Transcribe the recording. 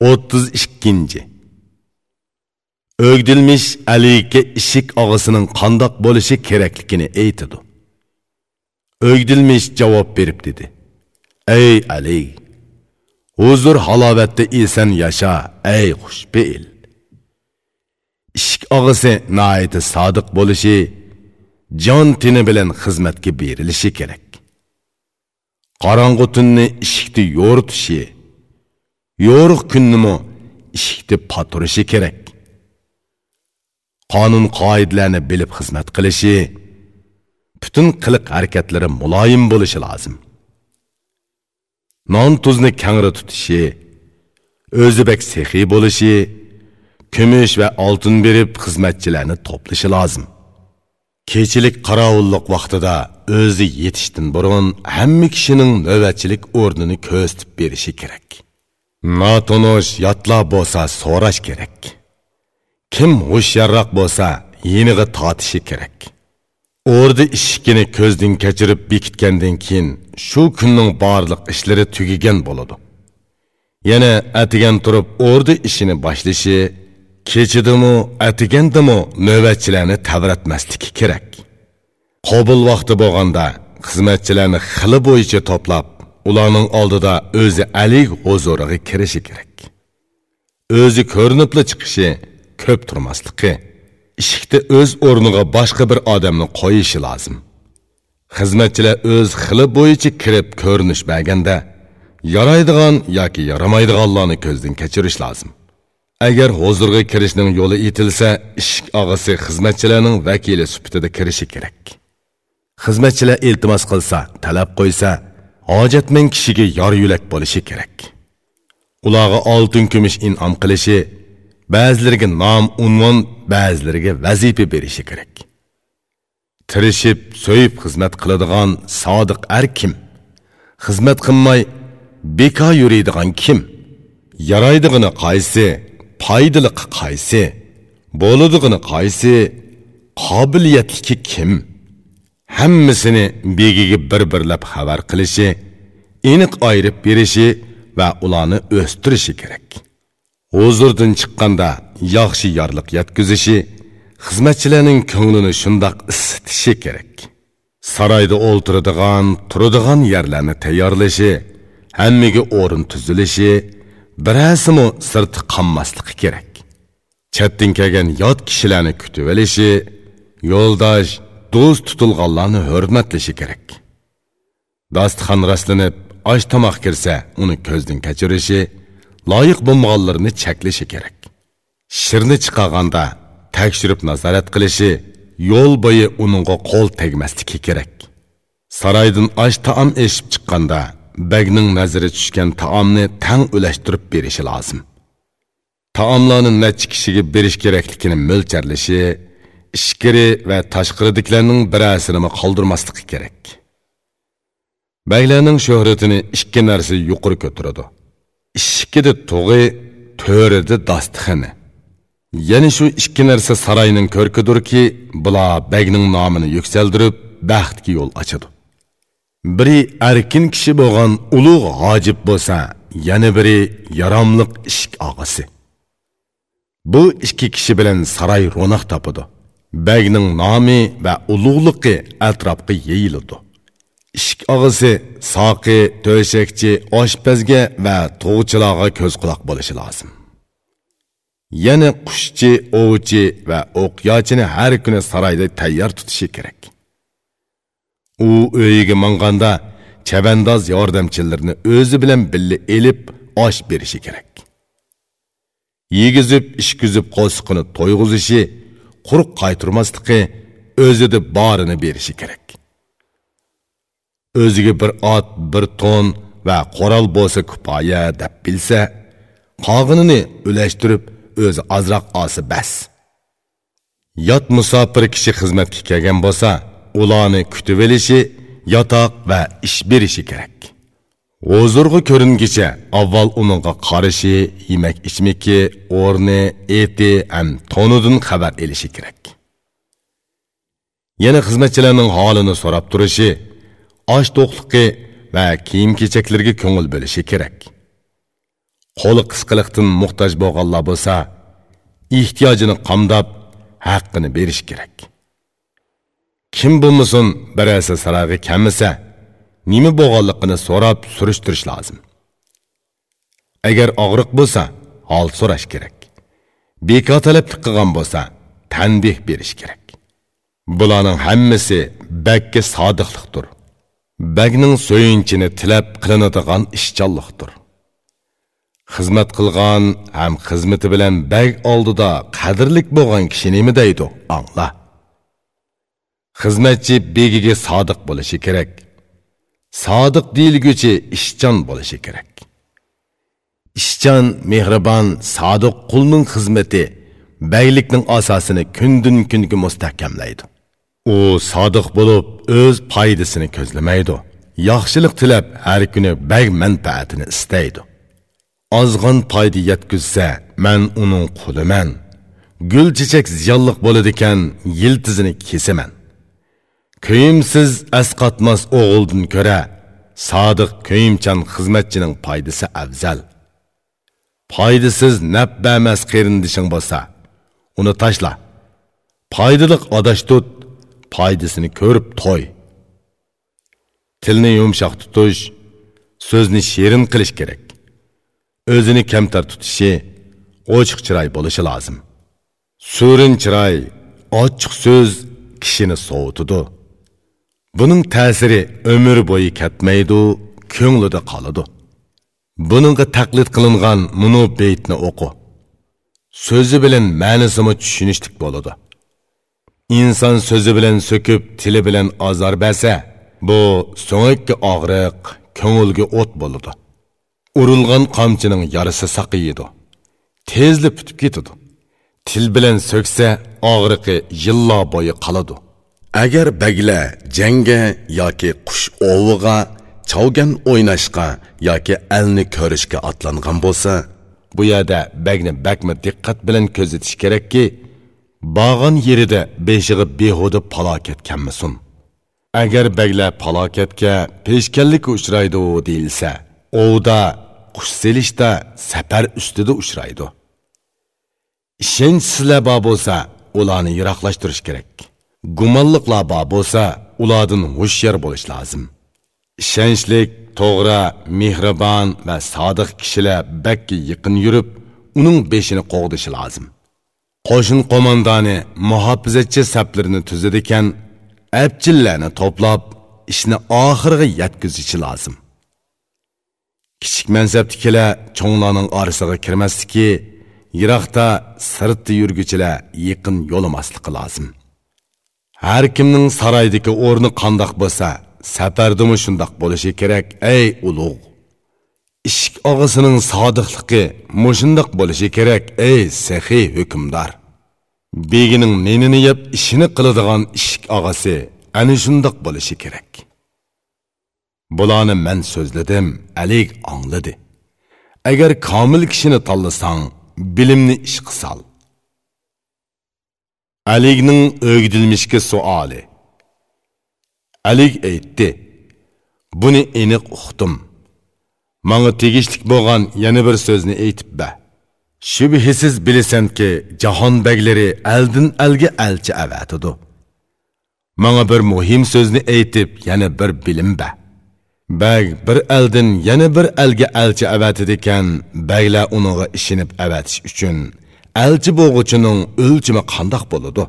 32. Ögdilmiş Aliga ishik og'asining qandoq bo'lishi kerakligini aytidi o'gdilmish javob berib dedi. Ey Ali, huzur halovatda esan yasha, ey xushbeil. Ishik og'asi naiti sodiq bo'lishi, jon tini bilan xizmatga berilishi kerak. qorong'u tunni ishikda yo'ritishi yo'riq kunnimi ishikni poturishi kerak. Qonun qoidalarni bilib xizmat qilishi butun qiliq harakatlari muloyim bo'lishi lozim. Non tuzni kangri tutishi o'zi bek sehiy bo'lishi kumush va oltin berib xizmatchilarni to'plashi lozim. Kechilik qorovulliq vaqtida o'zi yetishdan burun hamma kishining navbatchilik o'rnini ko'rsatib berishi kerak. Notunush yotlar bo'lsa so'rash kerak. Kim hushyorroq bo'lsa, yeniga totishi kerak. o'rdi ishikini ko'zdan kechirib bekitgandan keyin shu kunning barliq ishlari tugagan bo'ladi. Yana atigan turib o'rdi ishini boshlashi, kechidimi, atigandimi navbatchilarni tavratmasligi kerak. Qabul vaqti bo'lganda xizmatchilarni xili bo'yicha to'plab ularning oldida o'zi alik huzuriga kirishi kerak. O'zi ko'rinibli chiqishi ko'p turmasligi eshikda o'z o'rniga boshqa bir odamni qo'yishi lozim. Xizmatchilar o'z xili bo'yicha kirib ko'rinish berganda yaraydigan yoki yaramaydiganlarni ko'zdan kechirish lozim. Agar huzurga kirishning yo'li etilsa eshik og'asi xizmatchilarning vakili sifatida kirishi kerak. Xizmatchilar iltimos qilsa talab qo'ysa hojatmand kishiga yor yo'lak bo'lishi kerak. Ularga oltin kumush in'om qilishi ba'zilariga nom unvon ba'zilariga vazifa berishi kerak. Tirishib so'yib xizmat qiladigan sodiq ar kim? Xizmat qilmay bekor yuradigan kim? Yaraydig'ini qaysi foydali qaysi bo'ladig'ini qaysi qobiliyatliki kim? Hammasini begiga bir birlab xabar qilishi aniq ayirib berishi va ularni o'stirishi kerak. Huzurdan chiqqanda yaxshi yorliq yetkazishi xizmatchilarning ko'nglini shundoq isitishi kerak. Saroyda o'ltiradigan turadigan yerlarni tayyorlashi hammaga o'rin tuzilishi birasimi sirti qonmasligi kerak. Chatdan kelgan yot kishilarni kutib olishi yo'ldosh do'st tutilganlarni hurmatlashi kerak. Dasturxon rastlanib osh tomoq kirsa uni ko'zdan kechirishi loyiq bo'lmaganlarni cheklashi kerak. Shirni chiqarganda tekshirib nazorat qilishi yo'l bo'yi uningga qo'l tegmasligi kerak. Saroydan osh taom eshib chiqqanda bagning nazari tushgan taomni tang ulashtirib berishi lozim. Taomlarni necha kishiga berish kerakligini mo'lcharlashi ichkari va tashqiridagilarning birasini qoldirmasligi kerak. Baylarning shuhratini ikki narsa yuqori ko'taradi. Ishkida tug'i to'rida dasturxoni yana shu ikki narsa saroyning ko'rkidurki bular bagning nomini yuksaldirib baxtga yo'l ochadi. Biri erkin kishi bo'lgan ulug' hojib bo'lsa yana biri yaromliq ishk og'asi bu ikki kishi bilan saroy ro'naq topadi. Bagning nomi va ulug'liqi atrofga yeyiladi. Ishik og'isi soqi to'shakchi oshpazga va tug'chilarga ko'z quloq bo'lishi lozim. Yana qushchi ovchi va o'qyochini har kuni saroyda tayyor tutishi kerak. U uyiga manganda chavandoz yordamchilarni o'zi bilan birga elib osh berishi kerak. Yegizib ishkizib qo'siqini to'yg'izishi quruq qaytirmasligi o'zida borini berishi kerak. O'ziga bir ot bir to'n va qoral bo'lsa kifoya deb bilsa qog'inini ulashtirib o'zi ozroq olsa bas. Yot musofir kishi xizmatga kelgan bo'lsa ularni kutib olishi yotoq va ish berishi kerak. Huzurga ko'ringicha avval uningga qarashi yemak ichmiki o'rni eti ham to'nidan xabar elishi kerak. Yana xizmatchilarning holini so'rab turishi osh to'qliqi va kiyim kechaklarga ko'ngil bo'lishi kerak. Qo'li qisqiliqdan muhtoj bo'lganlar bo'lsa ehtiyojini qamdab haqqini berish kerak. Kim bo'lmasin birasi sarag'i kamisa nima bo'lganligini so'rab surishtirish lozim. Agar og'riq bo'lsa hol so'rash kerak. Bekor talablik qilgan bo'lsa tanbeh berish kerak. Bularning hammasi bakka sodiqliqdir bagning so'yinchini тіләп qilinadigan ішчаллықтыр. xizmat қылған, әм xizmati bilan бәг алдыда қадірлік болған кішінемі дейді, аңла. angla бегіге садық болышы керек. Садық sodiq ішчан болышы керек. kerak ishchan mehribon sodiq qulning xizmati baylikning asosini kundan kunga mustahkamlaydi u sodiq bo'lib o'z foydasini ko'zlamaydi. Yaxshilik tilab har kuni bag manfaatini istaydi. Ozg'on foyda yetkazsa man uning quliman. Gul chechak ziyonliq bo'ladigan yiltizini kesaman. Kuyimsiz asqatmas o'g'ildan ko'ra sodiq kuyimchan xizmatchining foydasi afzal. Foydasiz nab bermas qarindishing bo'lsa uni tashla. Foydaliq odash tut foydasini ko'rib to'y. Tilni yumshoq tutish so'zni shirin qilish kerak. O'zini kamtar tutishi ochiq chiroy bo'lishi lozim. Surin chiroy ochiq so'z kishini sovutidi buning ta'siri umr bo'yi ketmaydi ko'nglida qoladi. Buningga taqlid qilingan munu beytni o'qi. So'zi bilan ma'nisini tushunishlik bo'ladi. Inson so'zi bilan so'kib tili bilan ozor bersa bu so'ngakka og'riq ko'ngilga o't bo'ladi urilgan qamchining yarisi saqiydi. Tezli putib ketadi til bilan so'ksa og'riqi yillo bo'yi qoladi agar bagla jangga yoki qush oviga chavgan o'ynashga yoki alni ko'rishga otlangan bo'lsa bu yerda bagni bakmi diqqat bilan ko'zatish kerakki bog'an yerida beshig'i behuda palokatkanmisin agar baglar palokatga peshkanlikka uchraydi deyilsa ovda qush selishda safar ustida uchraydi. Ishonchsizlar bor bo'lsa ularni yiroqlashtirish kerak. Gumonliqlar bor bo'lsa ulardan hushyor bo'lish lozim. Ishonchlik to'g'ri mehribon va sodiq kishilar bakka yaqin yurib uning beshini qo'g'dishi lozim. Qo'shin qo'mondoni muhofizatchi saplarini tuzadi ekan abchillarni to'plab ishni oxiriga yetkazishi lozim. Kichik mansabdikilar cho'nglarning orasiga kirmasligi yiroqda sirtda yurguchilar yaqin yo'lamasligi lozim. Har kimning saroydagi o'rni qandoq bo'lsa safardimi shundoq bo'lishi kerak ey ulug' ishik og'asining sodiqligi mushundoq bo'lishi kerak ey saxiy hukmdor. Begining nenini yeb ishini qiladigan ishik og'asi ana shundoq bo'lishi kerak. Bularni man so'zladim alik angladi agar komil kishini tanlasang bilimni ish qilsal alikning o'gdilmishki suoli. Alik aytdi buni aniq uqdim. Manga tegishlik bo'lgan yana bir so'zni aytib ba shubhisiz bilasanki jahon baglari aldin alga alchi avatidu manga bir muhim so'zni aytib yana bir bilim ba bag bir aldin yana bir alga alchi avatidi ekan baglar uniga ishinib avatish uchun elchi bo'g'uchining o'lchimi qandoq bo'ladi